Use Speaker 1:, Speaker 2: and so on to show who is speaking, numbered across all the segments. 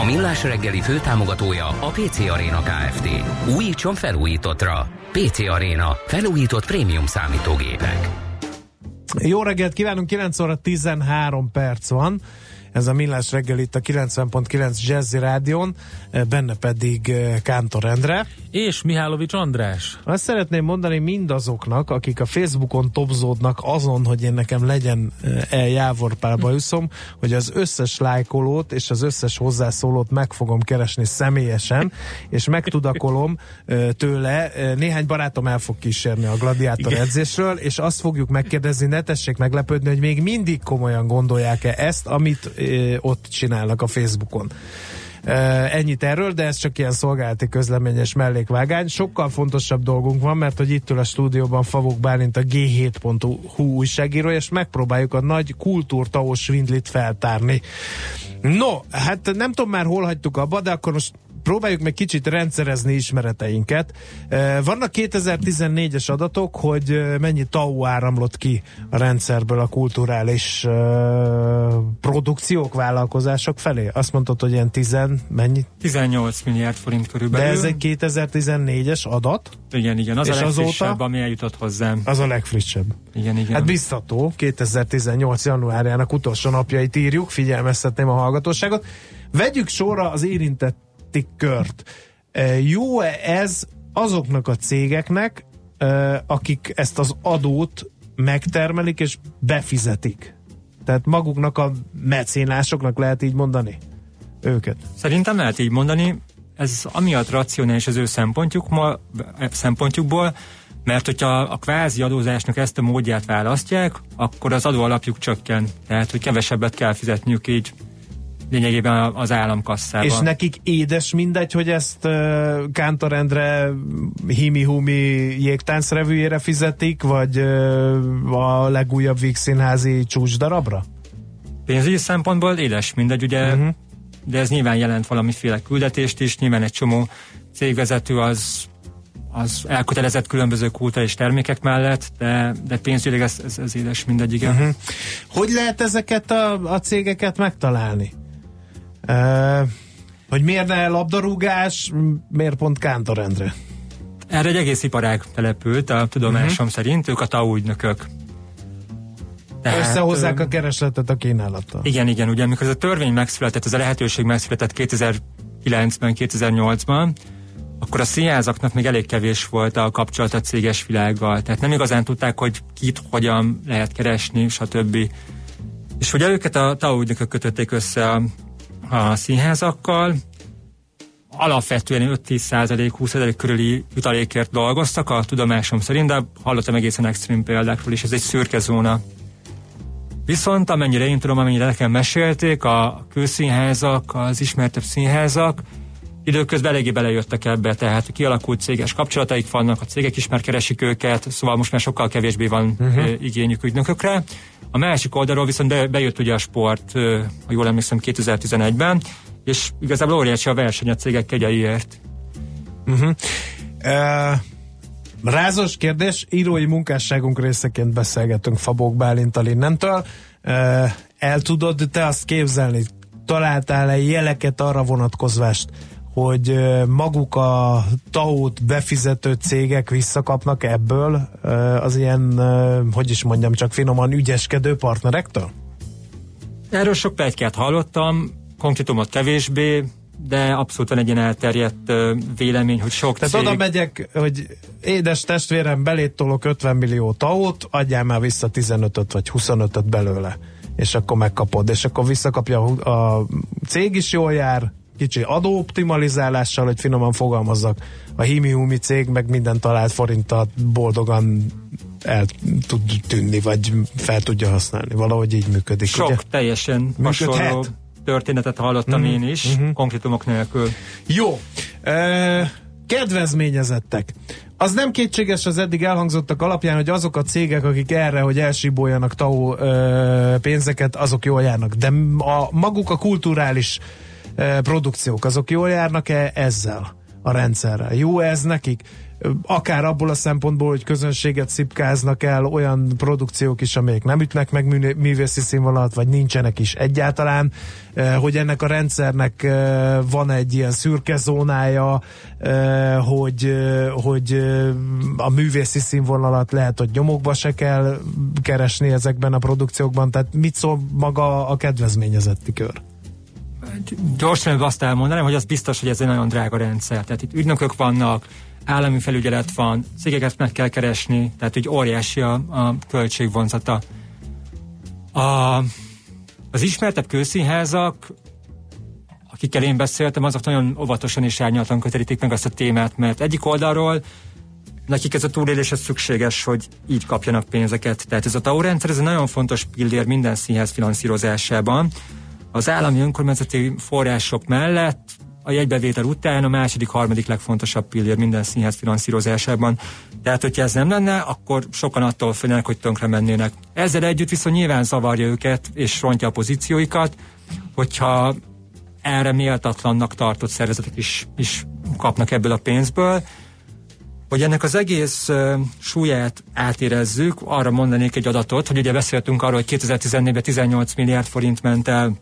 Speaker 1: A Millás reggeli főtámogatója a PC Arena Kft. Újítson felújítottra. PC Arena. Felújított prémium számítógépek.
Speaker 2: Jó reggelt kívánunk, 9 óra 13 perc van. Ez a Millás reggel itt a 90.9 Jazzy Rádion, benne pedig Kántor Endre.
Speaker 3: És Mihálovics András.
Speaker 2: Azt szeretném mondani mindazoknak, akik a Facebookon topzódnak azon, hogy én nekem legyen el Jávor Pál bajuszom, hogy az összes lájkolót és az összes hozzászólót meg fogom keresni személyesen, és megtudakolom tőle. Néhány barátom el fog kísérni a gladiátor edzésről, és azt fogjuk megkérdezni, ne tessék meglepődni, hogy még mindig komolyan gondolják-e ezt, amit ott csinálnak a Facebookon. Ennyit erről, de ez csak ilyen szolgálati közleményes mellékvágány. Sokkal fontosabb dolgunk van, mert hogy itt ül a stúdióban Favok Bálint a G7.hu újságíró, és megpróbáljuk a nagy kultúrtaós svindlit feltárni. No, hát nem tudom már hol hagytuk abba, de akkor most próbáljuk meg kicsit rendszerezni ismereteinket. Vannak 2014-es adatok, hogy mennyi tau áramlott ki a rendszerből a kulturális produkciók, vállalkozások felé. Azt mondtad, hogy ilyen 10, mennyi?
Speaker 3: 18 milliárd forint körülbelül.
Speaker 2: De ez egy 2014-es adat?
Speaker 3: Igen, igen, az És a legfrissebb, azóta? ami eljutott hozzám.
Speaker 2: Az a legfrissebb.
Speaker 3: Igen, igen.
Speaker 2: Hát biztató, 2018. januárjának utolsó napjait írjuk, figyelmeztetném a hallgatóságot. Vegyük sorra az érintett közötti kört. Jó-e ez azoknak a cégeknek, akik ezt az adót megtermelik és befizetik? Tehát maguknak a mecénásoknak lehet így mondani őket?
Speaker 3: Szerintem lehet így mondani. Ez amiatt racionális az ő szempontjuk, ma, szempontjukból, mert hogyha a kvázi adózásnak ezt a módját választják, akkor az adóalapjuk csökken. Tehát, hogy kevesebbet kell fizetniük így lényegében az államkasszában.
Speaker 2: És nekik édes mindegy, hogy ezt uh, Kántor Endre himi-humi jégtánc revűjére fizetik, vagy uh, a legújabb Vígszínházi csúcsdarabra?
Speaker 3: Pénzügyi szempontból édes mindegy, ugye, uh-huh. de ez nyilván jelent valamiféle küldetést is, nyilván egy csomó cégvezető az az elkötelezett különböző és termékek mellett, de, de pénzügyileg ez, ez, ez édes mindegy, igen. Uh-huh.
Speaker 2: Hogy lehet ezeket a, a cégeket megtalálni? Hogy miért ne labdarúgás, miért pont Kántorendre?
Speaker 3: Erre egy egész iparág települt, a tudomásom uh-huh. szerint, ők a TAU ügynökök.
Speaker 2: Tehát, Összehozzák a keresletet a kínálattal.
Speaker 3: Igen, igen, ugye amikor ez a törvény megszületett, ez a lehetőség megszületett 2009-ben, 2008-ban, akkor a színházaknak még elég kevés volt a kapcsolat a céges világgal, tehát nem igazán tudták, hogy kit, hogyan lehet keresni, stb. És ugye őket a TAU ügynökök kötötték össze a a színházakkal, alapvetően 5-10 százalék, 20 százalék körüli jutalékért dolgoztak a tudomásom szerint, de hallottam egészen extrém példákról is, ez egy szürke zóna. Viszont amennyire én tudom, amennyire nekem mesélték, a kőszínházak, az ismertebb színházak időközben eléggé belejöttek ebbe, tehát kialakult céges kapcsolataik vannak, a cégek is már keresik őket, szóval most már sokkal kevésbé van uh-huh. igényük ügynökökre. A másik oldalról viszont be, bejött ugye a sport, ha jól emlékszem, 2011-ben, és igazából óriási a verseny a cégek kegyeiért.
Speaker 2: Uh-huh. Uh, rázos kérdés, írói munkásságunk részeként beszélgetünk Fabók Bálintal innentől. Uh, el tudod te azt képzelni, találtál-e jeleket arra vonatkozvást, hogy maguk a TAO-t befizető cégek visszakapnak ebből az ilyen, hogy is mondjam, csak finoman ügyeskedő partnerektől?
Speaker 3: Erről sok plegykát hallottam, konkrétumot kevésbé, de abszolút van egy ilyen elterjedt vélemény, hogy sok
Speaker 2: Tehát
Speaker 3: cég...
Speaker 2: oda megyek, hogy édes testvérem, belét tolok 50 millió taót, adjál már vissza 15-öt vagy 25-öt belőle, és akkor megkapod, és akkor visszakapja a cég is jól jár, kicsi adóoptimalizálással, hogy finoman fogalmazzak, a himi cég meg minden talált forinttal boldogan el tud tűnni, vagy fel tudja használni. Valahogy így működik.
Speaker 3: Sok ugye? teljesen hasonló történetet hallottam mm, én is, mm-hmm. konkrétumok nélkül.
Speaker 2: Jó. E- Kedvezményezettek. Az nem kétséges az eddig elhangzottak alapján, hogy azok a cégek, akik erre, hogy elsíboljanak TAO ö, pénzeket, azok jól járnak. De a, maguk a kulturális produkciók, azok jól járnak-e ezzel a rendszerrel? Jó ez nekik? akár abból a szempontból, hogy közönséget szipkáznak el olyan produkciók is, amelyek nem ütnek meg művészi színvonalat, vagy nincsenek is egyáltalán, hogy ennek a rendszernek van egy ilyen szürke zónája, hogy, hogy a művészi színvonalat lehet, hogy nyomokba se kell keresni ezekben a produkciókban, tehát mit szól maga a kedvezményezetti kör?
Speaker 3: Gyorsan azt elmondanám, hogy az biztos, hogy ez egy nagyon drága rendszer. Tehát itt ügynökök vannak, állami felügyelet van, cégeket meg kell keresni, tehát úgy óriási a, a költségvonzata. A, az ismertebb kőszínházak, akikkel én beszéltem, azok nagyon óvatosan és árnyaltan közelítik meg azt a témát, mert egyik oldalról nekik ez a túléléshez szükséges, hogy így kapjanak pénzeket. Tehát ez a TAO rendszer, ez egy nagyon fontos pillér minden színház finanszírozásában. Az állami önkormányzati források mellett a jegybevétel után a második, harmadik legfontosabb pillér minden színház finanszírozásában. Tehát, hogyha ez nem lenne, akkor sokan attól félnek, hogy tönkre mennének. Ezzel együtt viszont nyilván zavarja őket, és rontja a pozícióikat, hogyha erre méltatlannak tartott szervezetek is, is kapnak ebből a pénzből. Hogy ennek az egész súlyát átérezzük, arra mondanék egy adatot, hogy ugye beszéltünk arról, hogy 2014-ben 18 milliárd forint ment el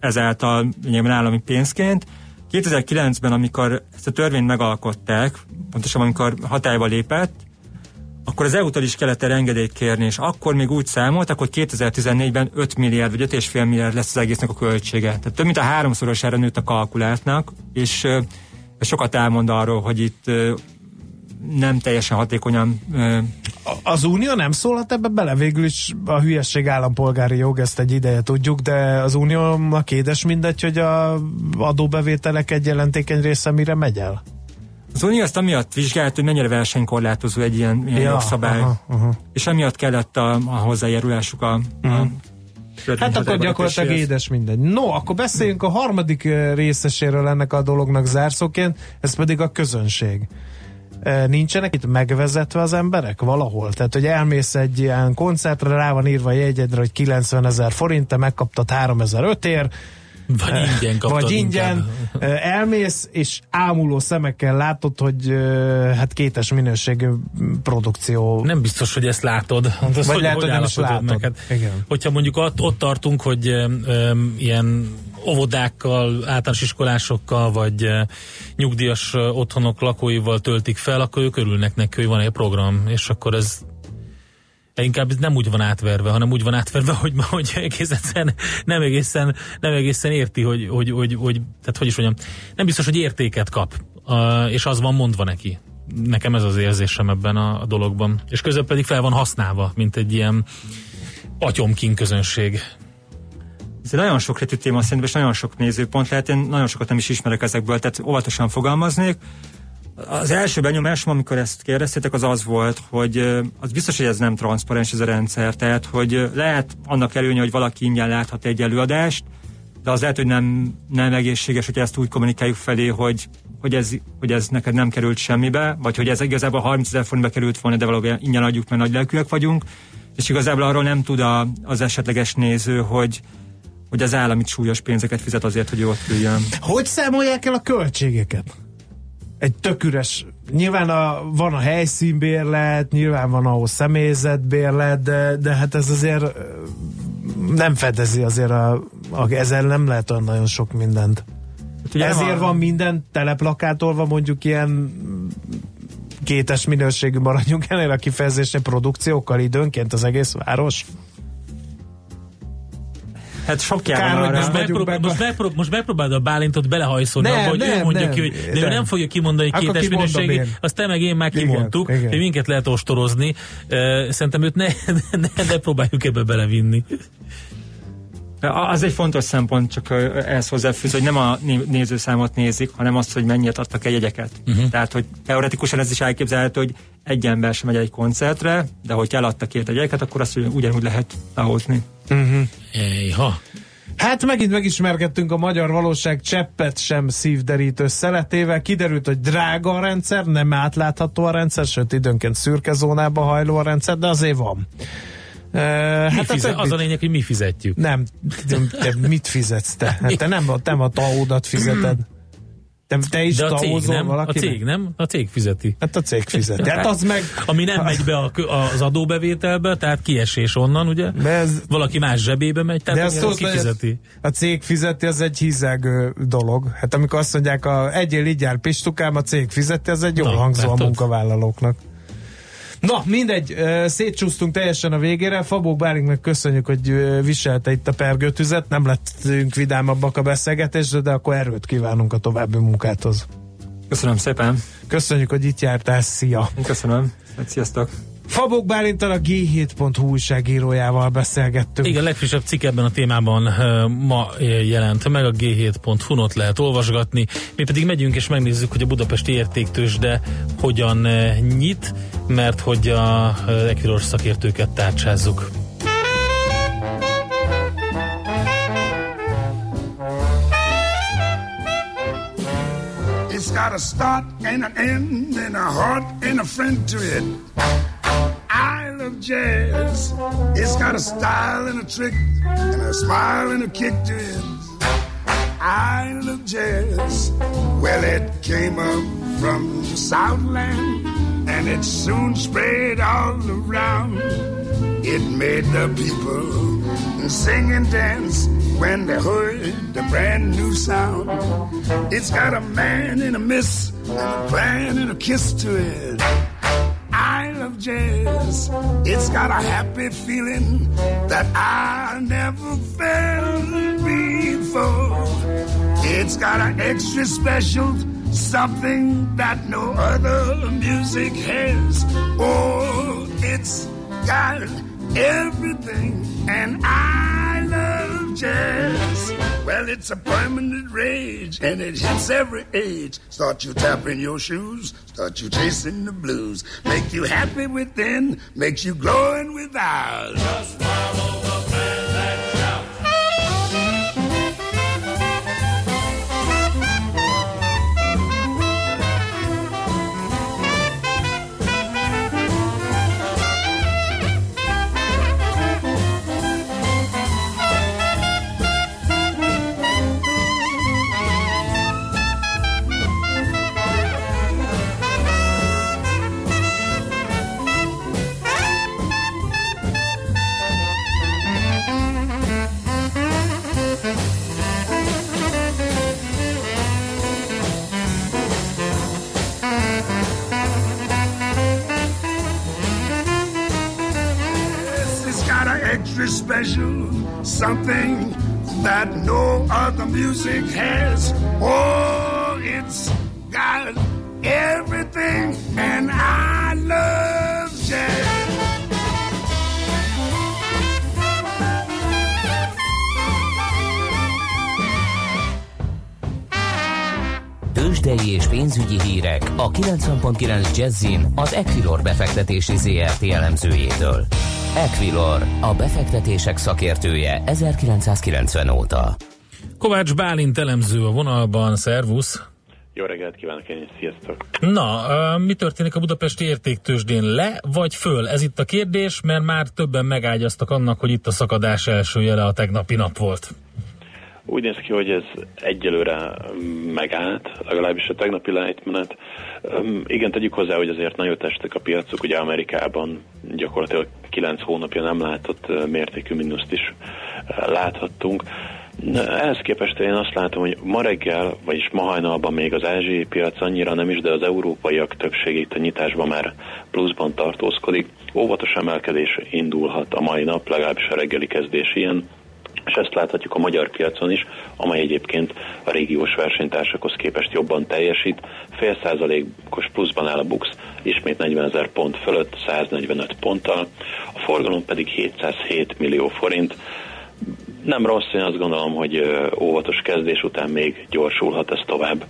Speaker 3: ezáltal nyilván állami pénzként. 2009-ben, amikor ezt a törvényt megalkották, pontosan amikor hatályba lépett, akkor az EU-tól is kellett erre engedélyt kérni, és akkor még úgy számoltak, hogy 2014-ben 5 milliárd vagy 5,5 milliárd lesz az egésznek a költsége. Tehát több mint a háromszorosára nőtt a kalkulátnak, és sokat elmond arról, hogy itt nem teljesen hatékonyan.
Speaker 2: Az Unió nem szólhat ebbe bele? Végül is a hülyesség állampolgári jog, ezt egy ideje tudjuk, de az Uniónak édes mindegy, hogy a adóbevételek egy jelentékeny része mire megy el?
Speaker 3: Az Unió ezt amiatt vizsgált, hogy mennyire versenykorlátozó egy ilyen, ilyen ja, jogszabály, aha, aha. és emiatt kellett a, a hozzájárulásuk a, uh-huh. a mhm.
Speaker 2: Hát akkor gyakorlatilag édes mindegy. No, akkor beszéljünk a harmadik részeséről ennek a dolognak zárszóként, ez pedig a közönség nincsenek itt megvezetve az emberek valahol? Tehát, hogy elmész egy ilyen koncertre, rá van írva jegyedre, hogy 90 ezer forint, te megkaptad 3005 ér,
Speaker 4: vagy ingyen kaptad
Speaker 2: Vagy ingyen. Inkább. Elmész, és ámuló szemekkel látod, hogy hát kétes minőségű produkció.
Speaker 4: Nem biztos, hogy ezt látod. Hát
Speaker 2: vagy hogy, lehet, hogy nem is látod. Meg? Hát,
Speaker 4: Igen. Hogyha mondjuk ott, ott tartunk, hogy um, ilyen óvodákkal, általános iskolásokkal, vagy uh, nyugdíjas uh, otthonok lakóival töltik fel, akkor ők örülnek neki, hogy van egy program, és akkor ez inkább ez nem úgy van átverve, hanem úgy van átverve, hogy, hogy egész egyszerűen nem egészen, nem egészen érti, hogy, hogy, hogy, hogy, tehát hogy is mondjam, nem biztos, hogy értéket kap, és az van mondva neki. Nekem ez az érzésem ebben a, a dologban. És közben pedig fel van használva, mint egy ilyen atyomkin közönség.
Speaker 3: Ez egy nagyon sokrétű téma szerintem, és nagyon sok nézőpont lehet, én nagyon sokat nem is ismerek ezekből, tehát óvatosan fogalmaznék. Az első benyomásom, amikor ezt kérdeztétek, az az volt, hogy az biztos, hogy ez nem transzparens ez a rendszer, tehát hogy lehet annak előnye, hogy valaki ingyen láthat egy előadást, de az lehet, hogy nem, nem egészséges, hogy ezt úgy kommunikáljuk felé, hogy, hogy, ez, hogy ez neked nem került semmibe, vagy hogy ez igazából 30 ezer forintba került volna, de valóban ingyen adjuk, mert nagy lelkűek vagyunk, és igazából arról nem tud a, az esetleges néző, hogy, hogy az állami súlyos pénzeket fizet azért, hogy ott üljön.
Speaker 2: Hogy számolják el a költségeket? egy tök üres, nyilván a, van a helyszínbérlet, nyilván van ahhoz személyzetbérlet, de, de hát ez azért nem fedezi azért a, a ezzel nem lehet olyan nagyon sok mindent. Hát ugye Ezért a... van minden teleplakátolva mondjuk ilyen kétes minőségű maradjunk ennél a kifejezésnél produkciókkal időnként az egész város?
Speaker 3: Hát sok Kár, hogy
Speaker 4: most, megprób- most, megprób- most megpróbáld a Bálintot belehajszolni abba, hogy nem, ő mondja nem, ki, hogy de nem. ő nem fogja kimondani hogy kétes minőségi, azt te meg én már igen, kimondtuk, igen. hogy minket lehet ostorozni. Szerintem őt ne, ne, ne próbáljuk ebbe belevinni.
Speaker 3: Az egy fontos szempont, csak ehhez hozzáfűz, hogy nem a nézőszámot nézik, hanem azt, hogy mennyit adtak egy jegyeket. Uh-huh. Tehát, hogy teoretikusan ez is elképzelhető, hogy egy ember sem megy egy koncertre, de hogy eladta két jegyeket, akkor azt ugyanúgy lehet lehozni.
Speaker 4: Uh-huh. Ejha.
Speaker 2: Hát megint megismerkedtünk a magyar valóság cseppet sem szívderítő szeletével. Kiderült, hogy drága a rendszer, nem átlátható a rendszer, sőt időnként szürke zónába hajló a rendszer, de azért van.
Speaker 4: Uh, hát fizet, az a lényeg, hogy mi fizetjük.
Speaker 2: Nem, te mit fizetsz te? Hát te nem, nem a taudat fizeted. Te, te is
Speaker 4: De a cég, nem?
Speaker 2: valakinek?
Speaker 4: A cég nem? A cég fizeti.
Speaker 2: Hát a cég fizeti. Hát az meg...
Speaker 4: Ami nem megy be a, az adóbevételbe, tehát kiesés onnan, ugye?
Speaker 2: De ez,
Speaker 4: Valaki más zsebébe megy, tehát
Speaker 2: de
Speaker 4: az
Speaker 2: azt tudod,
Speaker 4: ki
Speaker 2: hogy
Speaker 4: fizeti.
Speaker 2: a cég fizeti, az egy hízelgő dolog. Hát amikor azt mondják, a egyél így jár pistukám, a cég fizeti, ez egy jól
Speaker 4: Na,
Speaker 2: hangzó a munkavállalóknak. Na, mindegy, szétcsúsztunk teljesen a végére. Fabó Bálingnak köszönjük, hogy viselte itt a pergőtüzet. Nem lettünk vidámabbak a beszélgetésre, de akkor erőt kívánunk a további munkáthoz.
Speaker 3: Köszönöm szépen.
Speaker 2: Köszönjük, hogy itt jártál. Szia!
Speaker 3: Köszönöm. Hát, Sziasztok.
Speaker 2: Fabók Bálintal a G7.hu újságírójával beszélgettünk.
Speaker 4: Igen, a legfrissebb cikk ebben a témában ma jelent meg, a g7.hu-n ott lehet olvasgatni. Mi pedig megyünk és megnézzük, hogy a budapesti értéktősde hogyan nyit, mert hogy a Equiros szakértőket tárcsázzuk.
Speaker 5: It's got a start and an end and a heart and a friend to it. Love jazz. It's got a style and a trick and a smile and a kick to it. I love jazz. Well, it came up from the Southland and it soon spread all around. It made the people sing and dance when they heard the brand new sound. It's got a man and a miss and a plan and a kiss to it. I love jazz. It's got a happy feeling that I never felt before. It's got an extra special something that no other music has. Oh, it's got everything, and I love jazz. Well, it's a permanent rage, and it hits every age. Start you tapping your shoes, start you chasing the blues. Make you happy within, makes you glowing without. Just follow special something that no other music has. Oh, it's got everything, and I love jazz.
Speaker 1: Tőzsdei és pénzügyi hírek a 90.9 Jazzin az Equilor befektetési ZRT elemzőjétől. Equilor, a befektetések szakértője 1990 óta.
Speaker 4: Kovács Bálint elemző a vonalban, szervusz!
Speaker 6: Jó reggelt kívánok én is, sziasztok!
Speaker 4: Na, mi történik a budapesti értéktősdén? Le vagy föl? Ez itt a kérdés, mert már többen megágyaztak annak, hogy itt a szakadás első jele a tegnapi nap volt.
Speaker 6: Úgy néz ki, hogy ez egyelőre megállt, legalábbis a tegnapi lejtmenet. Igen, tegyük hozzá, hogy azért nagyon testek a piacok, ugye Amerikában gyakorlatilag 9 hónapja nem látott mértékű mínuszt is láthattunk. Ehhez képest én azt látom, hogy ma reggel, vagyis ma hajnalban még az ázsiai piac annyira nem is, de az európaiak többsége itt a nyitásban már pluszban tartózkodik. Óvatos emelkedés indulhat a mai nap, legalábbis a reggeli kezdés ilyen és ezt láthatjuk a magyar piacon is, amely egyébként a régiós versenytársakhoz képest jobban teljesít. Fél százalékos pluszban áll a BUX, ismét 40 ezer pont fölött, 145 ponttal, a forgalom pedig 707 millió forint. Nem rossz, én azt gondolom, hogy óvatos kezdés után még gyorsulhat ez tovább.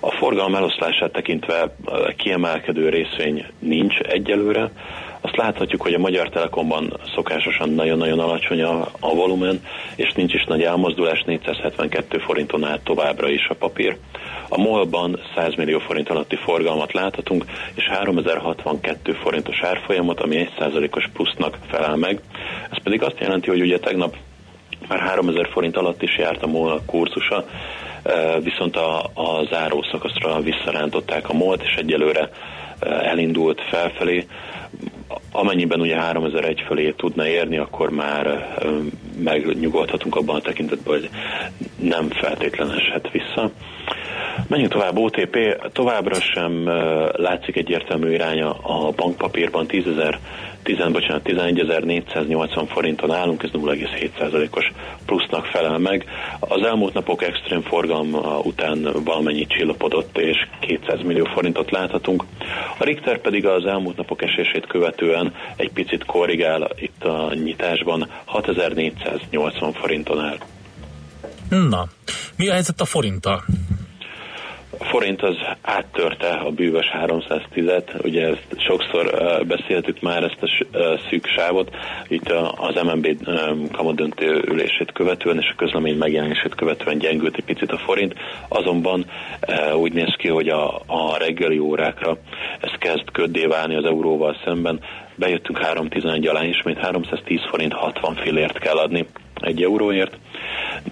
Speaker 6: A forgalom eloszlását tekintve kiemelkedő részvény nincs egyelőre, azt láthatjuk, hogy a Magyar Telekomban szokásosan nagyon-nagyon alacsony a, a volumen, és nincs is nagy elmozdulás, 472 forinton át továbbra is a papír. A MOL-ban 100 millió forint alatti forgalmat láthatunk, és 3062 forintos árfolyamat, ami 1%-os plusznak felel meg. Ez pedig azt jelenti, hogy ugye tegnap már 3000 forint alatt is járt a MOL kurzusa, viszont a, a záró szakaszra visszarántották a MOL-t, és egyelőre elindult felfelé. Amennyiben ugye 3001 felé tudna érni, akkor már megnyugodhatunk abban a tekintetben, hogy nem feltétlenül eshet vissza. Menjünk tovább, OTP továbbra sem látszik egyértelmű iránya a bankpapírban 10 10, bocsánat, 11.480 forinton állunk, ez 0,7%-os plusznak felel meg. Az elmúlt napok extrém forgalma után valamennyi csillapodott, és 200 millió forintot láthatunk. A Richter pedig az elmúlt napok esését követően egy picit korrigál itt a nyitásban, 6480 forinton áll.
Speaker 4: Na, mi a helyzet a forinttal?
Speaker 6: A forint az áttörte a bűvös 310-et, ugye ezt sokszor beszéltük már ezt a szűk sávot, itt az MNB kamadöntő ülését követően és a közlemény megjelenését követően gyengült egy picit a forint, azonban úgy néz ki, hogy a, a reggeli órákra ez kezd köddé válni az euróval szemben, bejöttünk 311 alá, ismét 310 forint 60 fillért kell adni egy euróért.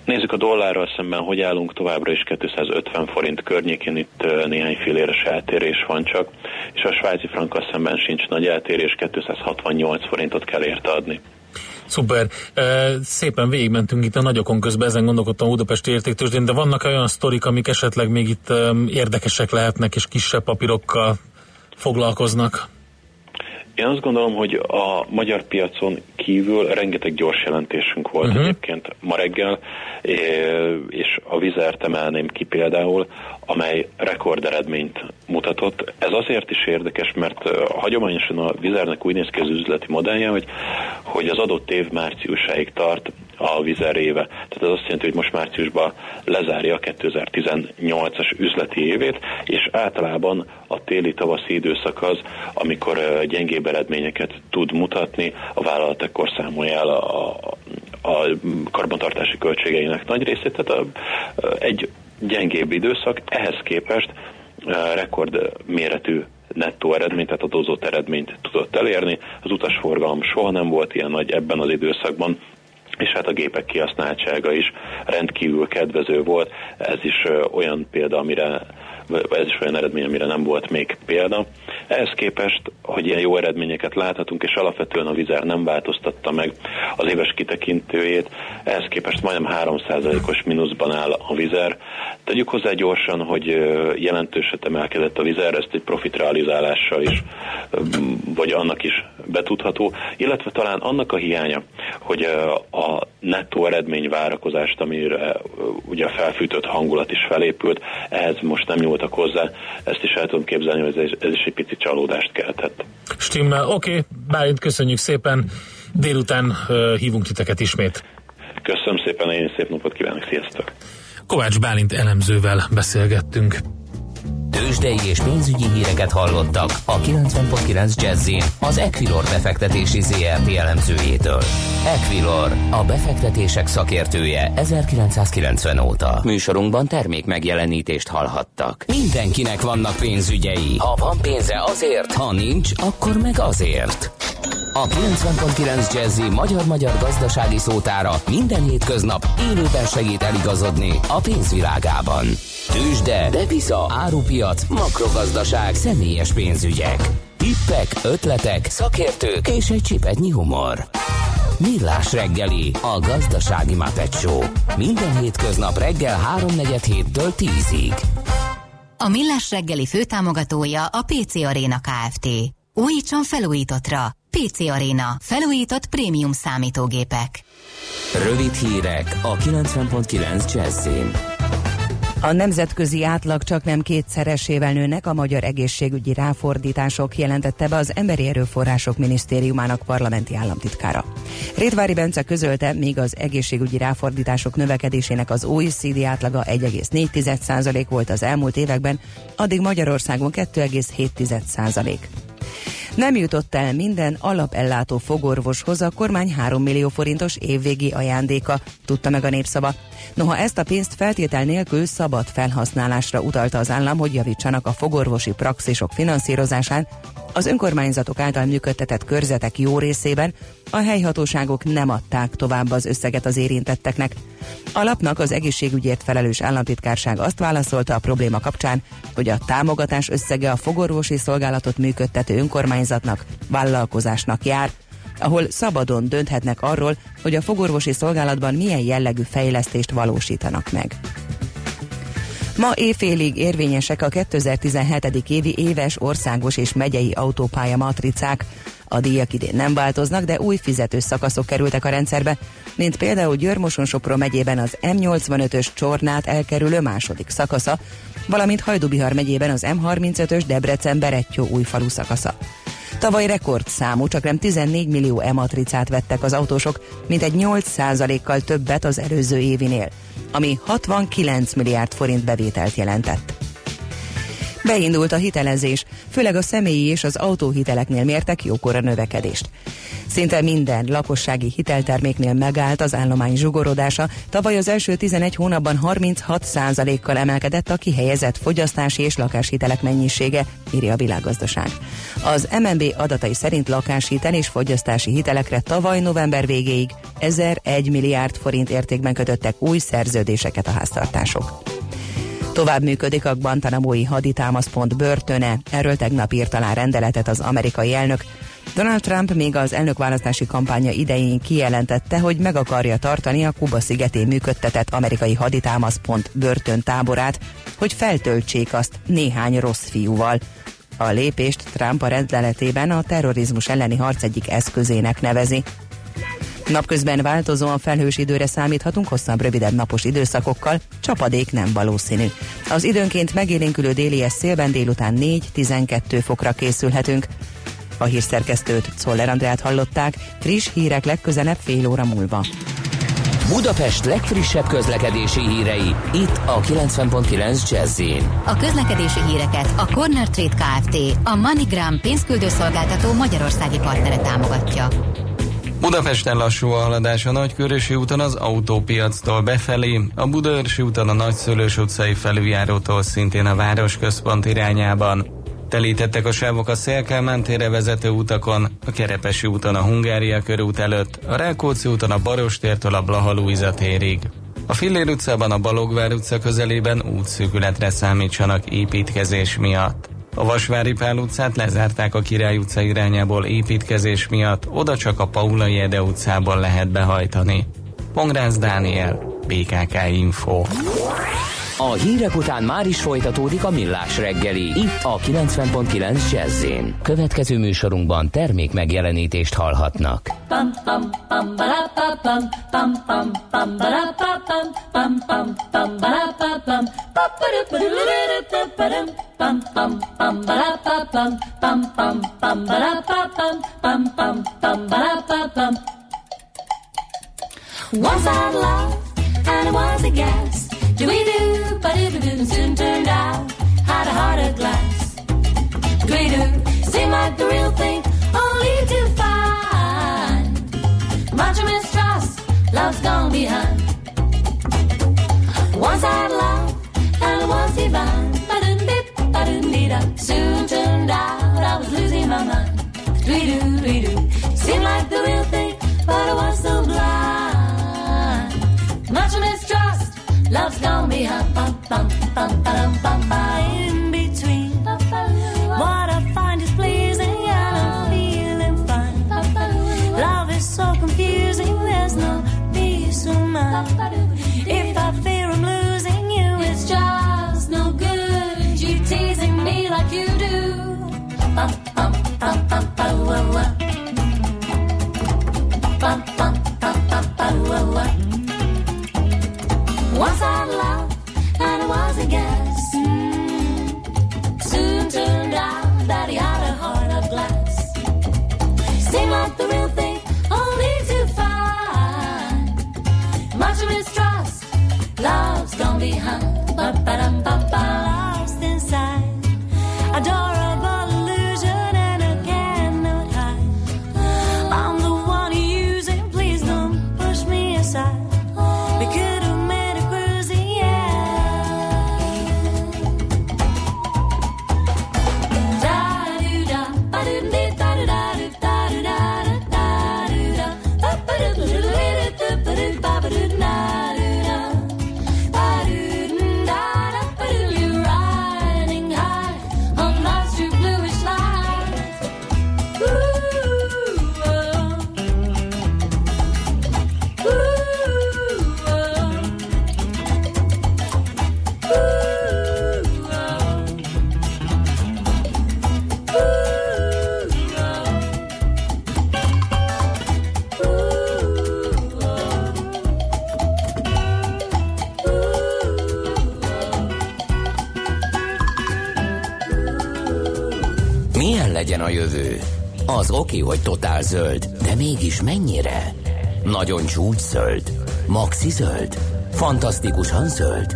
Speaker 6: Nézzük a dollárral szemben, hogy állunk továbbra is 250 forint környékén, itt néhány filléres eltérés van csak, és a svájci frankkal szemben sincs nagy eltérés, 268 forintot kell érte adni.
Speaker 4: Szuper. Szépen végigmentünk itt a nagyokon közben, ezen gondolkodtam a Budapesti értéktősdén, de vannak olyan sztorik, amik esetleg még itt érdekesek lehetnek, és kisebb papírokkal foglalkoznak?
Speaker 6: Én azt gondolom, hogy a magyar piacon kívül rengeteg gyors jelentésünk volt uh-huh. egyébként ma reggel, és a vizert emelném ki például, amely rekorderedményt mutatott. Ez azért is érdekes, mert hagyományosan a vizernek úgy néz ki az üzleti modellje, hogy, hogy az adott év márciusáig tart a vizer éve. Tehát ez azt jelenti, hogy most márciusban lezárja a 2018-as üzleti évét, és általában a téli-tavaszi időszak az, amikor gyengébb eredményeket tud mutatni, a vállalat ekkor számolja el a, a karbantartási költségeinek nagy részét, tehát a, egy gyengébb időszak, ehhez képest rekord méretű nettó eredményt, tehát adózott eredményt tudott elérni. Az utasforgalom soha nem volt ilyen nagy ebben az időszakban, és hát a gépek kihasználtsága is rendkívül kedvező volt. Ez is olyan példa, amire ez is olyan eredmény, amire nem volt még példa. Ehhez képest, hogy ilyen jó eredményeket láthatunk, és alapvetően a vizer nem változtatta meg az éves kitekintőjét, ehhez képest majdnem 3%-os mínuszban áll a vizer. Tegyük hozzá gyorsan, hogy jelentőset emelkedett a vizer, ezt egy profitrealizálással is, vagy annak is betudható, illetve talán annak a hiánya, hogy a nettó eredmény várakozást, amire ugye a felfűtött hangulat is felépült, ehhez most nem nyúlt voltak hozzá, ezt is el tudom képzelni, hogy ez, ez is egy pici csalódást keltett.
Speaker 4: Stimmel, oké, okay. Bálint, köszönjük szépen, délután uh, hívunk titeket ismét.
Speaker 6: Köszönöm szépen, én szép napot kívánok, sziasztok!
Speaker 4: Kovács Bálint elemzővel beszélgettünk.
Speaker 1: Tőzsdei és pénzügyi híreket hallottak a 90.9 jazz az Equilor befektetési ZRT elemzőjétől. Equilor, a befektetések szakértője 1990 óta. Műsorunkban termék megjelenítést hallhattak. Mindenkinek vannak pénzügyei. Ha van pénze azért, ha nincs, akkor meg azért. A 90.9 Jazzy magyar-magyar gazdasági szótára minden hétköznap élőben segít eligazodni a pénzvilágában. Tősde, depisza, árupiac, makrogazdaság, személyes pénzügyek. Tippek, ötletek, szakértők és egy csipetnyi humor. Millás reggeli, a gazdasági mapetsó. Minden hétköznap reggel 3.47-től 10-ig.
Speaker 7: A Millás reggeli főtámogatója a PC Arena Kft. Újítson felújítottra. PC Arena. Felújított prémium számítógépek.
Speaker 1: Rövid hírek a 90.9 Jazzin.
Speaker 8: A nemzetközi átlag csak nem kétszeresével nőnek a magyar egészségügyi ráfordítások, jelentette be az Emberi Erőforrások Minisztériumának parlamenti államtitkára. Rétvári Bence közölte, míg az egészségügyi ráfordítások növekedésének az OECD átlaga 1,4% volt az elmúlt években, addig Magyarországon 2,7%. Nem jutott el minden alapellátó fogorvoshoz a kormány 3 millió forintos évvégi ajándéka, tudta meg a népszava. Noha ezt a pénzt feltétel nélkül szabad felhasználásra utalta az állam, hogy javítsanak a fogorvosi praxisok finanszírozásán, az önkormányzatok által működtetett körzetek jó részében a helyhatóságok nem adták tovább az összeget az érintetteknek. A lapnak az egészségügyért felelős államtitkárság azt válaszolta a probléma kapcsán, hogy a támogatás összege a fogorvosi szolgálatot működtető önkormányzatnak, vállalkozásnak jár, ahol szabadon dönthetnek arról, hogy a fogorvosi szolgálatban milyen jellegű fejlesztést valósítanak meg. Ma éjfélig érvényesek a 2017. évi éves országos és megyei autópálya matricák. A díjak idén nem változnak, de új fizetős szakaszok kerültek a rendszerbe, mint például Györmoson-Sopron megyében az M85-ös csornát elkerülő második szakasza, valamint Hajdubihar megyében az M35-ös Debrecen-Berettyó új falu szakasza. Tavaly rekordszámú, csak nem 14 millió e-matricát vettek az autósok, mint egy 8%-kal többet az előző évinél, ami 69 milliárd forint bevételt jelentett. Beindult a hitelezés, főleg a személyi és az autóhiteleknél mértek jókora növekedést. Szinte minden lakossági hitelterméknél megállt az állomány zsugorodása, tavaly az első 11 hónapban 36%-kal emelkedett a kihelyezett fogyasztási és lakáshitelek mennyisége, írja a világgazdaság. Az MNB adatai szerint lakáshitel és fogyasztási hitelekre tavaly november végéig 1001 milliárd forint értékben kötöttek új szerződéseket a háztartások. Tovább működik a Guantanamo-i haditámaszpont börtöne, erről tegnap írt alá rendeletet az amerikai elnök. Donald Trump még az elnökválasztási kampánya idején kijelentette, hogy meg akarja tartani a Kuba szigetén működtetett amerikai haditámaszpont börtön táborát, hogy feltöltsék azt néhány rossz fiúval. A lépést Trump a rendeletében a terrorizmus elleni harc egyik eszközének nevezi. Napközben változóan felhős időre számíthatunk hosszabb, rövidebb napos időszakokkal, csapadék nem valószínű. Az időnként megélénkülő déli szélben délután 4-12 fokra készülhetünk. A hírszerkesztőt, Czoller Andrát hallották, friss hírek legközelebb fél óra múlva.
Speaker 1: Budapest legfrissebb közlekedési hírei, itt a 90.9 jazz
Speaker 7: A közlekedési híreket a Corner Trade Kft. a MoneyGram pénzküldőszolgáltató magyarországi partnere támogatja.
Speaker 9: Budapesten lassú a haladás a Nagykörösi úton az autópiactól befelé, a Budaörsi úton a Nagyszülős utcai felüljárótól szintén a városközpont irányában. Telítettek a sávok a Szélkámán tére vezető utakon, a Kerepesi úton a Hungária körút előtt, a Rákóczi úton a Barostértől a Blaha térig. A Fillér utcában a Balogvár utca közelében útszűkületre számítsanak építkezés miatt. A Vasvári Pál utcát lezárták a Király utca irányából építkezés miatt, oda csak a Paulai Ede utcából lehet behajtani. Pongrász Dániel, BKK Info.
Speaker 1: A hírek után már is folytatódik a millás reggeli, itt a 90.9 jazz Következő műsorunkban termék megjelenítést hallhatnak.
Speaker 10: Once I love and it was a gas do we do, but it soon turned out had a heart of glass. Do we do, seemed like the real thing, only to find much mistrust, love's gone behind. Once I love, and was divine. Ba-dum-dip, ba-dum-dee-da. Soon turned out bum, bum,
Speaker 1: oké, hogy totál zöld, de mégis mennyire? Nagyon csúcs zöld? Maxi zöld? Fantasztikusan zöld?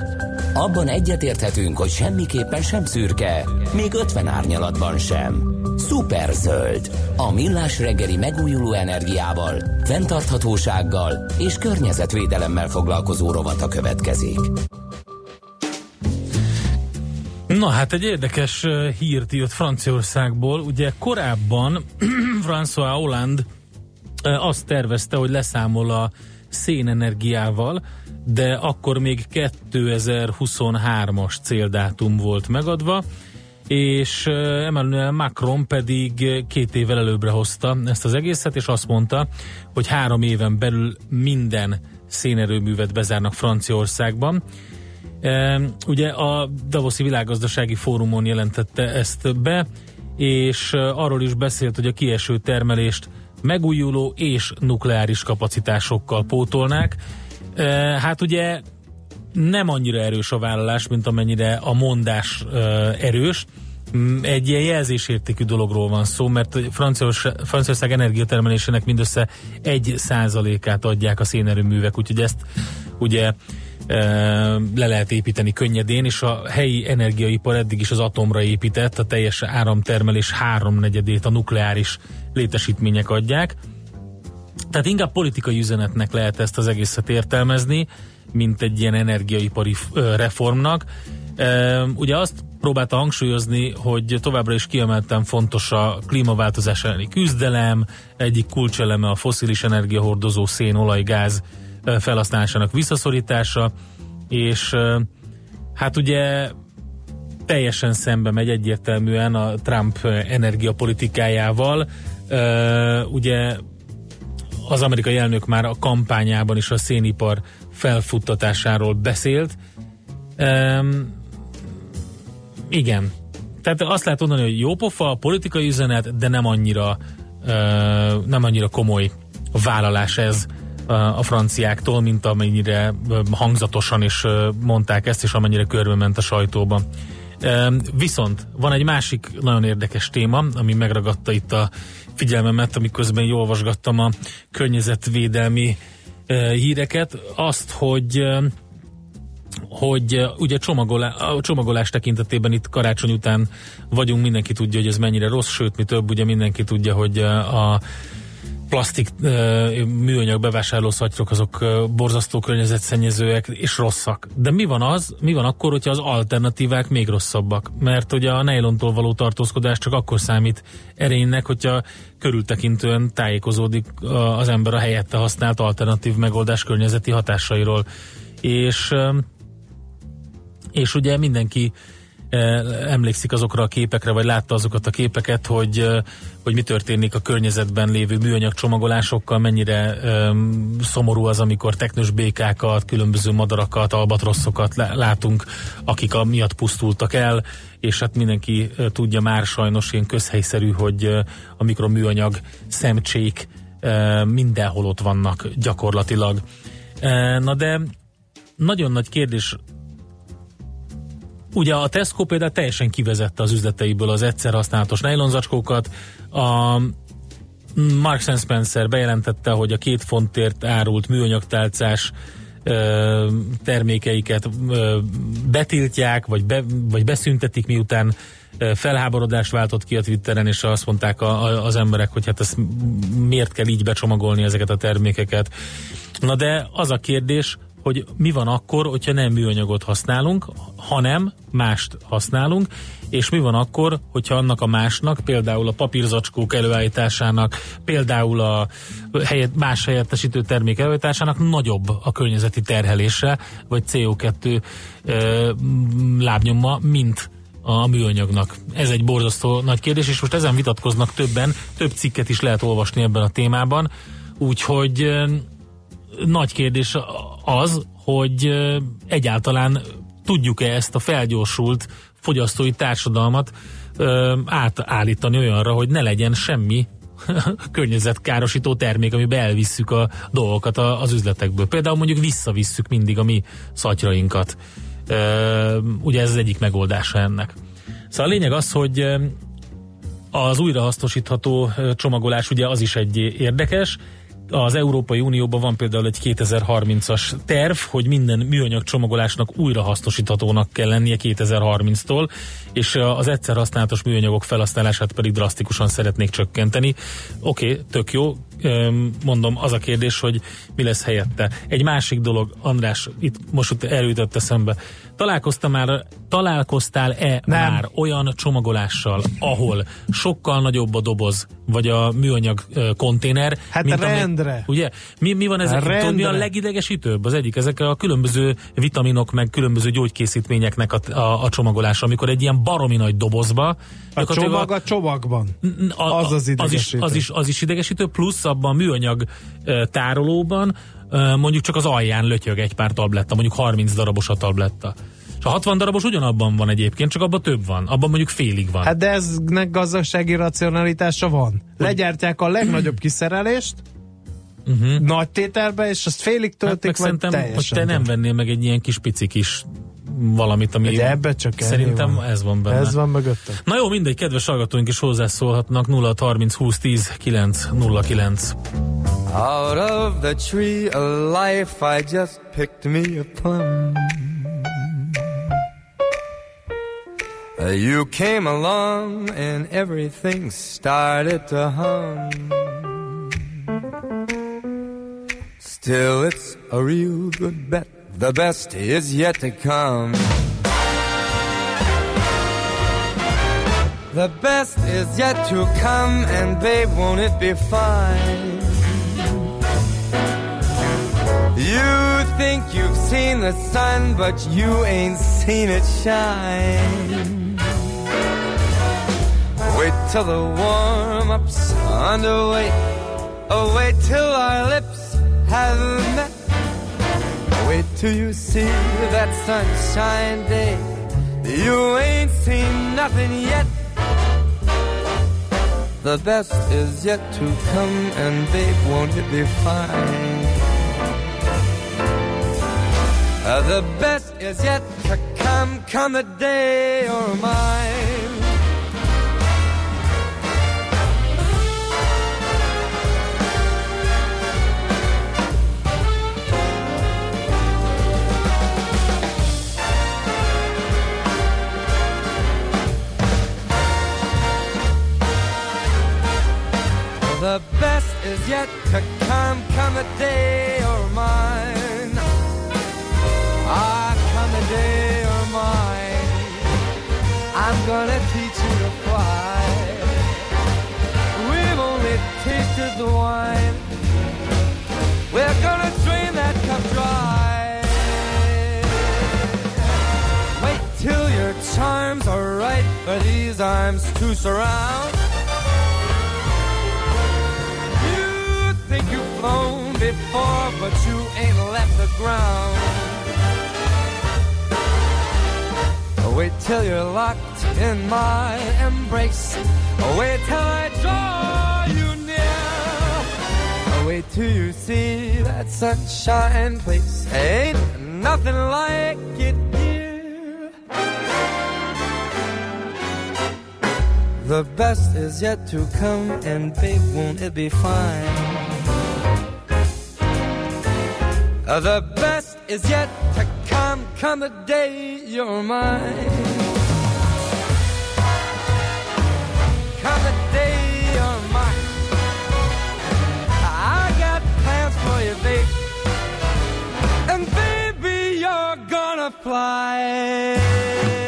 Speaker 1: Abban egyetérthetünk, hogy semmiképpen sem szürke, még 50 árnyalatban sem. Szuper zöld. A millás reggeli megújuló energiával, fenntarthatósággal és környezetvédelemmel foglalkozó rovata következik.
Speaker 4: Na hát egy érdekes hírt jött Franciaországból. Ugye korábban François Hollande azt tervezte, hogy leszámol a szénenergiával, de akkor még 2023-as céldátum volt megadva, és Emmanuel Macron pedig két évvel előbbre hozta ezt az egészet, és azt mondta, hogy három éven belül minden szénerőművet bezárnak Franciaországban. Ugye a Davoszi Világgazdasági Fórumon jelentette ezt be, és arról is beszélt, hogy a kieső termelést megújuló és nukleáris kapacitásokkal pótolnák. Hát ugye nem annyira erős a vállalás, mint amennyire a mondás erős. Mm, Egy ilyen jelzésértékű dologról van szó, mert Franciaország energiatermelésének mindössze egy százalékát adják a szénerőművek, úgyhogy ezt ugye le lehet építeni könnyedén, és a helyi energiaipar eddig is az atomra épített, a teljes áramtermelés háromnegyedét a nukleáris létesítmények adják. Tehát inkább politikai üzenetnek lehet ezt az egészet értelmezni, mint egy ilyen energiaipari reformnak. Ugye azt próbálta hangsúlyozni, hogy továbbra is kiemelten fontos a klímaváltozás elleni küzdelem, egyik kulcseleme a foszilis energiahordozó szén, olaj, gáz felhasználásának visszaszorítása, és hát ugye teljesen szembe megy egyértelműen a Trump energiapolitikájával. Ugye az amerikai elnök már a kampányában is a szénipar felfuttatásáról beszélt. Igen. Tehát azt lehet mondani, hogy jó pofa, politikai üzenet, de nem annyira nem annyira komoly vállalás ez a franciáktól, mint amennyire hangzatosan is mondták ezt, és amennyire körbe ment a sajtóban. Viszont van egy másik nagyon érdekes téma, ami megragadta itt a figyelmemet, amiközben jól olvasgattam a környezetvédelmi híreket, azt, hogy hogy ugye csomagolá, a csomagolás tekintetében itt karácsony után vagyunk, mindenki tudja, hogy ez mennyire rossz, sőt, mi több, ugye mindenki tudja, hogy a plastik műanyag bevásárló szatyrok azok borzasztó környezetszennyezőek és rosszak. De mi van az, mi van akkor, hogyha az alternatívák még rosszabbak? Mert ugye a nejlontól való tartózkodás csak akkor számít erénynek, hogyha körültekintően tájékozódik az ember a helyette használt alternatív megoldás környezeti hatásairól. És, és ugye mindenki emlékszik azokra a képekre, vagy látta azokat a képeket, hogy, hogy mi történik a környezetben lévő műanyag csomagolásokkal, mennyire szomorú az, amikor teknős békákat, különböző madarakat, albatroszokat látunk, akik a miatt pusztultak el, és hát mindenki uh, tudja már sajnos ilyen közhelyszerű, hogy a mikroműanyag szemcsék mindenhol ott vannak gyakorlatilag. Na de nagyon nagy kérdés Ugye a Tesco például teljesen kivezette az üzleteiből az egyszer használatos nejlonzacskókat. A Marks Spencer bejelentette, hogy a két fontért árult műanyagtálcás termékeiket betiltják, vagy, be, vagy beszüntetik, miután felháborodást váltott ki a Twitteren, és azt mondták a, a, az emberek, hogy hát ezt miért kell így becsomagolni ezeket a termékeket. Na de az a kérdés, hogy mi van akkor, hogyha nem műanyagot használunk, hanem mást használunk, és mi van akkor, hogyha annak a másnak, például a papírzacskók előállításának, például a helyet, más helyettesítő termék előállításának nagyobb a környezeti terhelése, vagy CO2 ö, lábnyoma, mint a műanyagnak. Ez egy borzasztó nagy kérdés, és most ezen vitatkoznak többen, több cikket is lehet olvasni ebben a témában, úgyhogy nagy kérdés az, hogy egyáltalán tudjuk-e ezt a felgyorsult fogyasztói társadalmat átállítani olyanra, hogy ne legyen semmi környezetkárosító termék, amiben elvisszük a dolgokat az üzletekből. Például mondjuk visszavisszük mindig a mi szatyrainkat. Ugye ez az egyik megoldása ennek. Szóval a lényeg az, hogy Az újrahasznosítható ö, csomagolás ugye az is egy érdekes. Az Európai Unióban van például egy 2030-as terv, hogy minden műanyag csomagolásnak újrahasznosíthatónak kell lennie 2030-tól, és az egyszer használatos műanyagok felhasználását pedig drasztikusan szeretnék csökkenteni. Oké, okay, tök jó. Mondom, az a kérdés, hogy mi lesz helyette. Egy másik dolog, András, itt most elütött eszembe. Találkoztam már, találkoztál-e
Speaker 2: Nem.
Speaker 4: már olyan csomagolással, ahol sokkal nagyobb a doboz, vagy a műanyag konténer?
Speaker 2: Hát
Speaker 4: mint amely-
Speaker 2: rendre.
Speaker 4: ugye? Mi, mi van ezek?
Speaker 2: Rendre.
Speaker 4: Tudod, mi a legidegesítőbb? Az egyik, ezek a különböző vitaminok, meg különböző gyógykészítményeknek a, a, a csomagolása, amikor egy ilyen baromi nagy dobozba
Speaker 2: A csomag a csomagban.
Speaker 4: a,
Speaker 2: Az az
Speaker 4: az is,
Speaker 2: idegesítő.
Speaker 4: az, is, az is idegesítő, plusz abban a műanyag tárolóban mondjuk csak az alján lötyög egy pár tabletta, mondjuk 30 darabos a tabletta. És a 60 darabos ugyanabban van egyébként, csak abban több van. Abban mondjuk félig van.
Speaker 2: Hát de eznek gazdasági racionalitása van. Legyártják a legnagyobb kiszerelést,
Speaker 4: uh-huh.
Speaker 2: nagy tételbe, és azt félig
Speaker 4: hát
Speaker 2: töltik,
Speaker 4: meg
Speaker 2: vagy
Speaker 4: szerintem, hogy te nem vennél meg egy ilyen kis pici kis valamit, ami
Speaker 2: De ebbe csak
Speaker 4: szerintem
Speaker 2: van.
Speaker 4: ez van benne.
Speaker 2: Ez van mögöttem.
Speaker 4: Na jó, mindegy, kedves hallgatóink is hozzászólhatnak 0 30 20 10 9 09.
Speaker 11: Out of the tree of life, I just picked me a plum. You came along and everything started to hum. Still, it's a real good bet. The best is yet to come. The best is yet to come, and babe, won't it be fine? You think you've seen the sun, but you ain't seen it shine. Wait till the warm up's underway. Oh, wait till our lips have met. Wait till you see that sunshine day. You ain't seen nothing yet. The best is yet to come, and babe, won't it be fine? Uh, the best is yet to come, come the day you're mine. The best is yet to come, come the day you're mine. Ah, come the day you're mine. I'm gonna teach you to fly. We've only tasted the wine. We're gonna drain that cup dry. Wait till your charms are right for these arms to surround. Think you've flown before, but you ain't left the ground. Wait till you're locked in my embrace. Wait till I draw you near. Wait till you see that sunshine place. Ain't nothing like it here. The best is yet to come, and babe, won't it be fine? Uh, the best is yet to come, come the day you're mine. Come the day you're mine. I got plans for you, babe. And baby, you're gonna fly.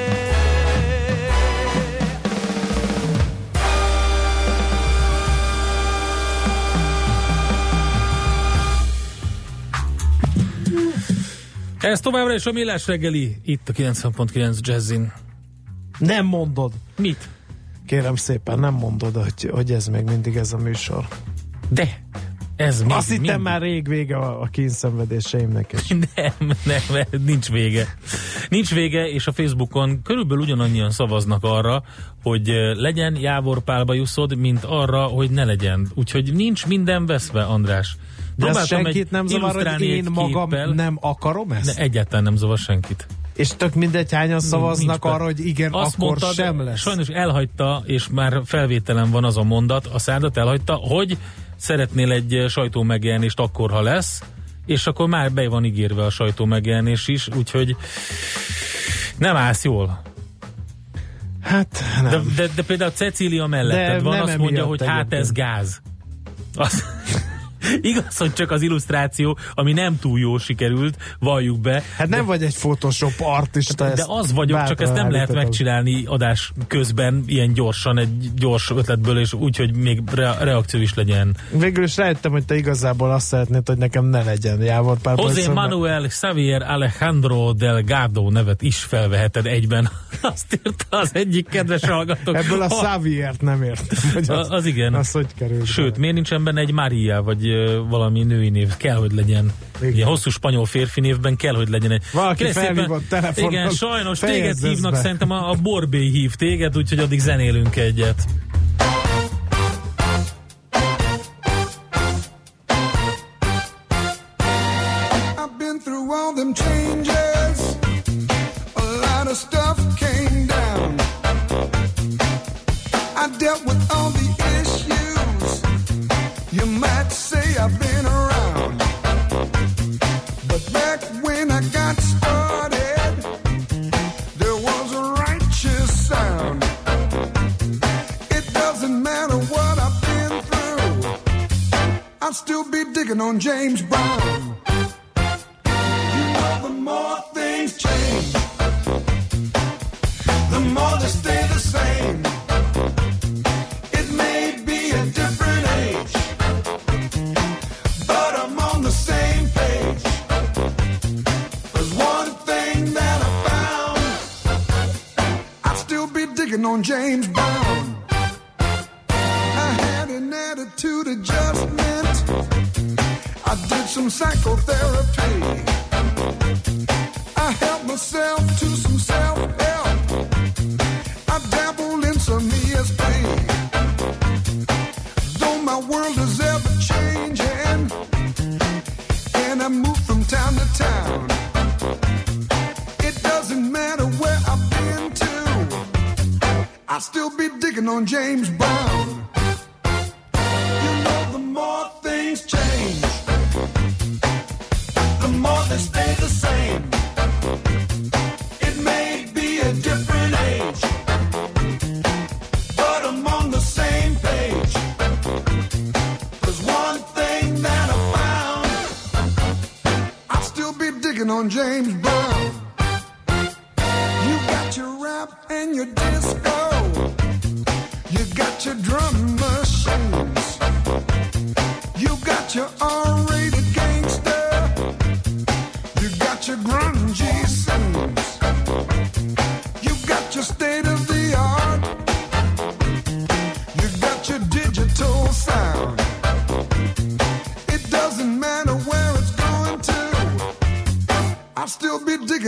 Speaker 4: Ez továbbra is a Millás reggeli, itt a 90.9 Jazzin.
Speaker 2: Nem mondod.
Speaker 4: Mit?
Speaker 2: Kérem szépen, nem mondod, hogy, hogy ez még mindig ez a műsor.
Speaker 4: De, ez még
Speaker 2: Azt hittem már rég vége a, a kényszenvedéseimnek is.
Speaker 4: Nem, nem, nincs vége. Nincs vége, és a Facebookon körülbelül ugyanannyian szavaznak arra, hogy eh, legyen Jávor Pálba jusszod, mint arra, hogy ne legyen. Úgyhogy nincs minden veszve, András.
Speaker 2: De ez senkit nem zavar, hogy én magam
Speaker 4: képpel,
Speaker 2: nem akarom ezt?
Speaker 4: De egyáltalán nem zavar senkit.
Speaker 2: És tök mindegy, hányan szavaznak
Speaker 4: nincs
Speaker 2: arra, hogy igen,
Speaker 4: Azt
Speaker 2: akkor
Speaker 4: mondta, de
Speaker 2: sem lesz.
Speaker 4: Sajnos elhagyta, és már felvételen van az a mondat, a szádat elhagyta, hogy szeretnél egy eh, sajtó megjelenést akkor, ha lesz, és akkor már be van ígérve a sajtó megjelenés is, úgyhogy nem állsz jól.
Speaker 2: Hát nem.
Speaker 4: De, de, de például Cecília melletted
Speaker 2: De
Speaker 4: van,
Speaker 2: nem
Speaker 4: azt mondja, hogy hát ez gáz. Az, igaz, hogy csak az illusztráció, ami nem túl jó sikerült, valljuk be.
Speaker 2: Hát nem vagy egy Photoshop artista.
Speaker 4: De az vagyok, csak ezt nem lehet megcsinálni adás közben, ilyen gyorsan, egy gyors ötletből, és úgy, hogy még re- reakció is legyen.
Speaker 2: Végül is rájöttem, hogy te igazából azt szeretnéd, hogy nekem ne legyen Jávor Pál
Speaker 4: José
Speaker 2: mert-
Speaker 4: Manuel Xavier Alejandro Delgado nevet is felveheted egyben. Azt írta az egyik kedves hallgató.
Speaker 2: Ebből a Xaviert nem értem. Hogy
Speaker 4: A- az igen.
Speaker 2: Az hogy került.
Speaker 4: Sőt, miért nincsen benne egy Maria, vagy valami női név? Kell, hogy legyen.
Speaker 2: Igen.
Speaker 4: Ilyen hosszú spanyol férfi névben kell, hogy legyen egy.
Speaker 2: Valaki felhívott telefonon,
Speaker 4: Igen, sajnos téged hívnak,
Speaker 2: be.
Speaker 4: szerintem a, a Borbé hív téged, úgyhogy addig zenélünk egyet.
Speaker 12: I've been through all them changes. I'll still be digging on James Brown. Digging on James Brown. You got your rap and your disco. You got your drum machines. You got your R-rated gangster. You got your grungy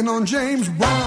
Speaker 12: on James Brown.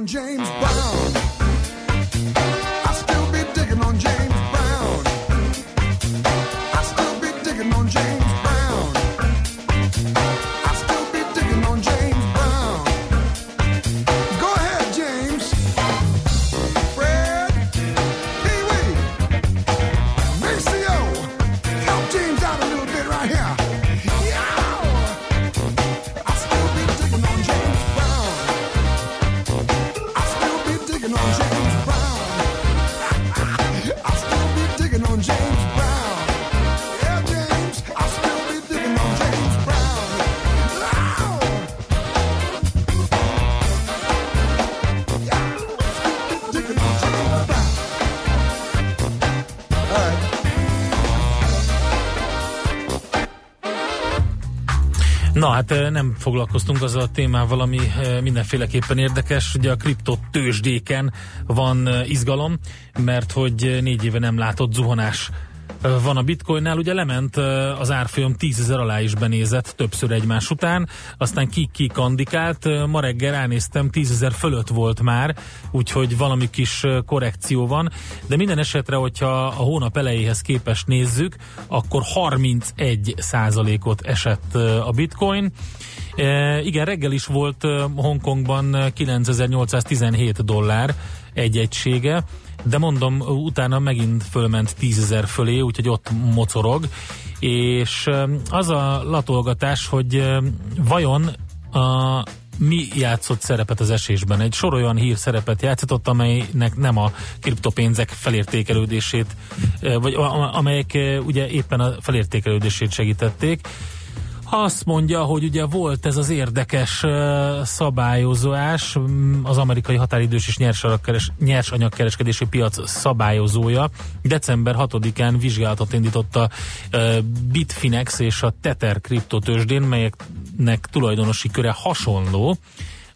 Speaker 12: LeBron James.
Speaker 4: Hát nem foglalkoztunk azzal a témával, ami mindenféleképpen érdekes. Ugye a kripto tőzsdéken van izgalom, mert hogy négy éve nem látott zuhanás van a bitcoinnál, ugye lement az árfolyam 10 ezer alá is benézett többször egymás után, aztán ki-ki kandikált, eh, ma reggel ránéztem 10 ezer fölött volt már, úgyhogy valami kis korrekció van, de minden esetre, hogyha a hónap elejéhez képest nézzük, akkor 31 százalékot esett a bitcoin, igen, reggel is volt Hongkongban e, 9817 dollár egy egysége, de mondom, utána megint fölment 10 ezer fölé, úgyhogy ott mocorog, és az a latolgatás, hogy vajon a mi játszott szerepet az esésben. Egy sor olyan hír szerepet játszott, amelynek nem a kriptopénzek felértékelődését, vagy amelyek ugye éppen a felértékelődését segítették. Azt mondja, hogy ugye volt ez az érdekes szabályozás, mm, az amerikai határidős és nyersanyagkeres, nyersanyagkereskedési piac szabályozója december 6-án vizsgálatot indított a Bitfinex és a Tether kriptotősdén, melyeknek tulajdonosi köre hasonló.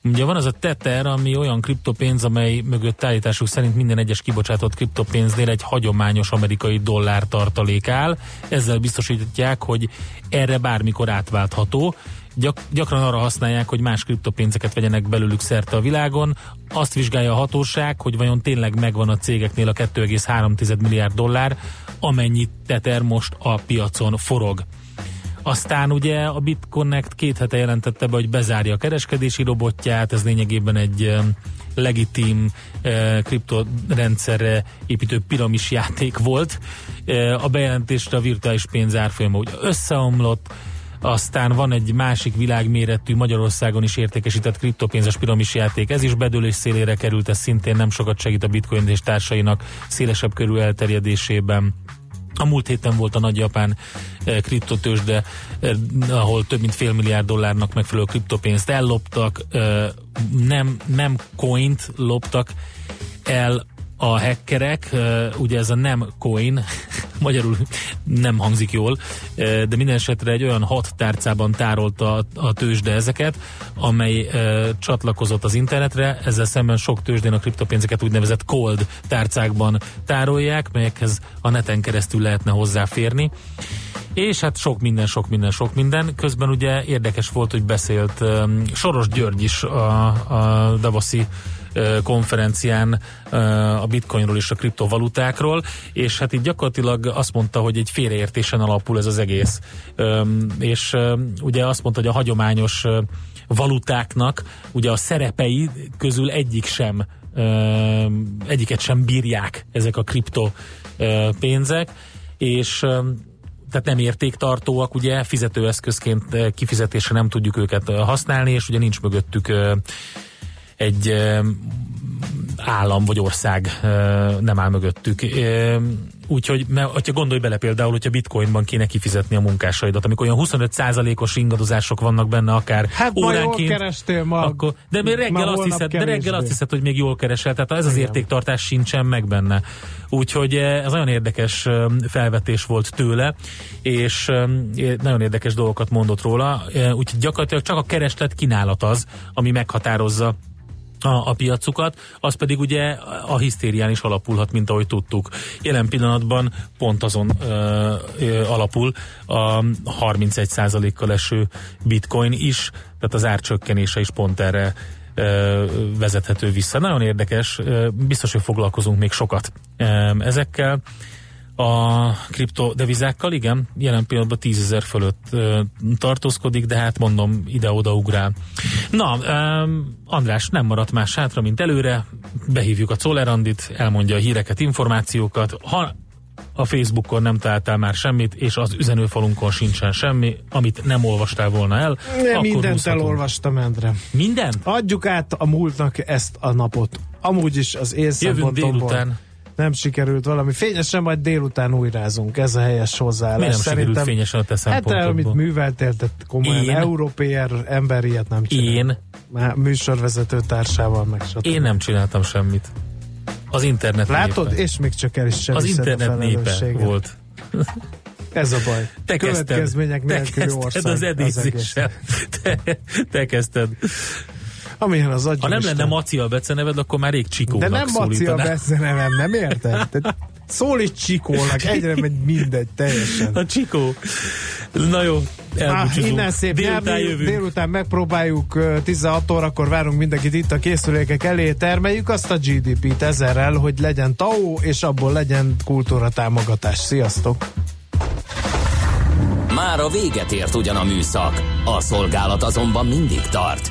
Speaker 4: Ugye van az a Tether, ami olyan kriptopénz, amely mögött állításuk szerint minden egyes kibocsátott kriptopénznél egy hagyományos amerikai dollár tartalék áll. Ezzel biztosítják, hogy erre bármikor átváltható. Gyak, gyakran arra használják, hogy más kriptopénzeket vegyenek belőlük szerte a világon. Azt vizsgálja a hatóság, hogy vajon tényleg megvan a cégeknél a 2,3 milliárd dollár, amennyit Tether most a piacon forog. Aztán ugye a BitConnect két hete jelentette be, hogy bezárja a kereskedési robotját, ez lényegében egy legitim eh, kriptorendszerre építő piramis játék volt. Eh, a bejelentésre a virtuális pénz árfolyama ugye összeomlott, aztán van egy másik világméretű Magyarországon is értékesített kriptopénzes piramis játék, ez is bedőlés szélére került, ez szintén nem sokat segít a bitcoin és társainak szélesebb körű elterjedésében. A múlt héten volt a nagy japán eh, kriptotősde, eh, ahol több mint fél milliárd dollárnak megfelelő kriptopénzt elloptak, eh, nem, nem coint loptak el a hackerek, ugye ez a nem coin, magyarul nem hangzik jól, de minden esetre egy olyan hat tárcában tárolta a, tőzsde ezeket, amely csatlakozott az internetre, ezzel szemben sok tőzsdén a kriptopénzeket úgynevezett cold tárcákban tárolják, melyekhez a neten keresztül lehetne hozzáférni. És hát sok minden, sok minden, sok minden. Közben ugye érdekes volt, hogy beszélt Soros György is a, a Davoszi konferencián a bitcoinról és a kriptovalutákról, és hát így gyakorlatilag azt mondta, hogy egy félreértésen alapul ez az egész. És ugye azt mondta, hogy a hagyományos valutáknak ugye a szerepei közül egyik sem egyiket sem bírják ezek a kripto pénzek, és tehát nem értéktartóak, ugye fizetőeszközként kifizetésre nem tudjuk őket használni, és ugye nincs mögöttük egy állam vagy ország nem áll mögöttük. Úgyhogy, mert, hogyha gondolj bele például, hogyha bitcoinban kéne kifizetni a munkásaidat, amikor olyan 25%-os ingadozások vannak benne, akár
Speaker 2: Hát ma jól
Speaker 4: óránként,
Speaker 2: kerestél ma.
Speaker 4: akkor, de még reggel, azt hiszed, de reggel azt hiszed, hogy még jól keresel, tehát ez az
Speaker 2: Igen.
Speaker 4: értéktartás sincsen meg benne. Úgyhogy ez nagyon érdekes felvetés volt tőle, és nagyon érdekes dolgokat mondott róla, úgyhogy gyakorlatilag csak a kereslet kínálat az, ami meghatározza a, a piacukat, az pedig ugye a hisztérián is alapulhat, mint ahogy tudtuk. Jelen pillanatban pont azon ö, ö, alapul a 31%-kal eső bitcoin is, tehát az árcsökkenése is pont erre ö, vezethető vissza. Nagyon érdekes, ö, biztos, hogy foglalkozunk még sokat ö, ezekkel. A kriptodevizákkal, igen, jelen pillanatban 10 ezer fölött ö, tartózkodik, de hát mondom, ide-oda ugrál. Na, um, András, nem maradt más hátra, mint előre, behívjuk a Czolerandit, elmondja a híreket, információkat, ha a Facebookon nem találtál már semmit, és az üzenőfalunkon sincsen semmi, amit nem olvastál volna el,
Speaker 2: Nem
Speaker 4: akkor
Speaker 2: mindent
Speaker 4: húzhatunk.
Speaker 2: elolvastam, Endre.
Speaker 4: Minden?
Speaker 2: Adjuk át a múltnak ezt a napot. Amúgy is az én
Speaker 4: Jövünk délután.
Speaker 2: Nem sikerült valami. Fényesen majd délután újrázunk. Ez a helyes hozzáállás.
Speaker 4: Miért nem sikerült fényesen a te
Speaker 2: Hát te, amit
Speaker 4: szempontodból?
Speaker 2: műveltél, te komolyan
Speaker 4: Én?
Speaker 2: európér ember ilyet nem csinál.
Speaker 4: Én?
Speaker 2: Már műsorvezető társával meg stb.
Speaker 4: Én nem csináltam semmit. Az internet
Speaker 2: Látod?
Speaker 4: népe.
Speaker 2: És még csak el is sem
Speaker 4: Az internet népe volt.
Speaker 2: Ez a baj.
Speaker 4: Te kezdted.
Speaker 2: Következmények
Speaker 4: Te
Speaker 2: nélküli
Speaker 4: kezdted
Speaker 2: ország.
Speaker 4: az edézéssel. Te, te kezdted.
Speaker 2: Amilyen az agyam
Speaker 4: Ha nem lenne Maci a beceneved, akkor már rég
Speaker 2: De
Speaker 4: Csikónak
Speaker 2: nem Maci a becenevem, nem érted? Tehát Szólíts Csikónak, egyre megy mindegy, teljesen.
Speaker 4: A Csikó. Na jó,
Speaker 2: Ah, innen szép
Speaker 4: Délután jövünk.
Speaker 2: délután megpróbáljuk ö, 16 órakor várunk mindenkit itt a készülékek elé, termeljük azt a GDP-t ezerrel, hogy legyen TAO, és abból legyen kultúra támogatás. Sziasztok!
Speaker 1: Már a véget ért ugyan a műszak, a szolgálat azonban mindig tart,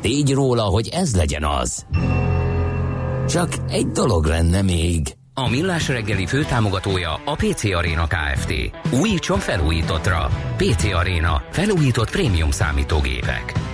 Speaker 1: tégy róla, hogy ez legyen az. Csak egy dolog lenne még.
Speaker 13: A Millás reggeli főtámogatója a PC Arena Kft. Újítson felújítottra. PC Arena. Felújított prémium számítógépek.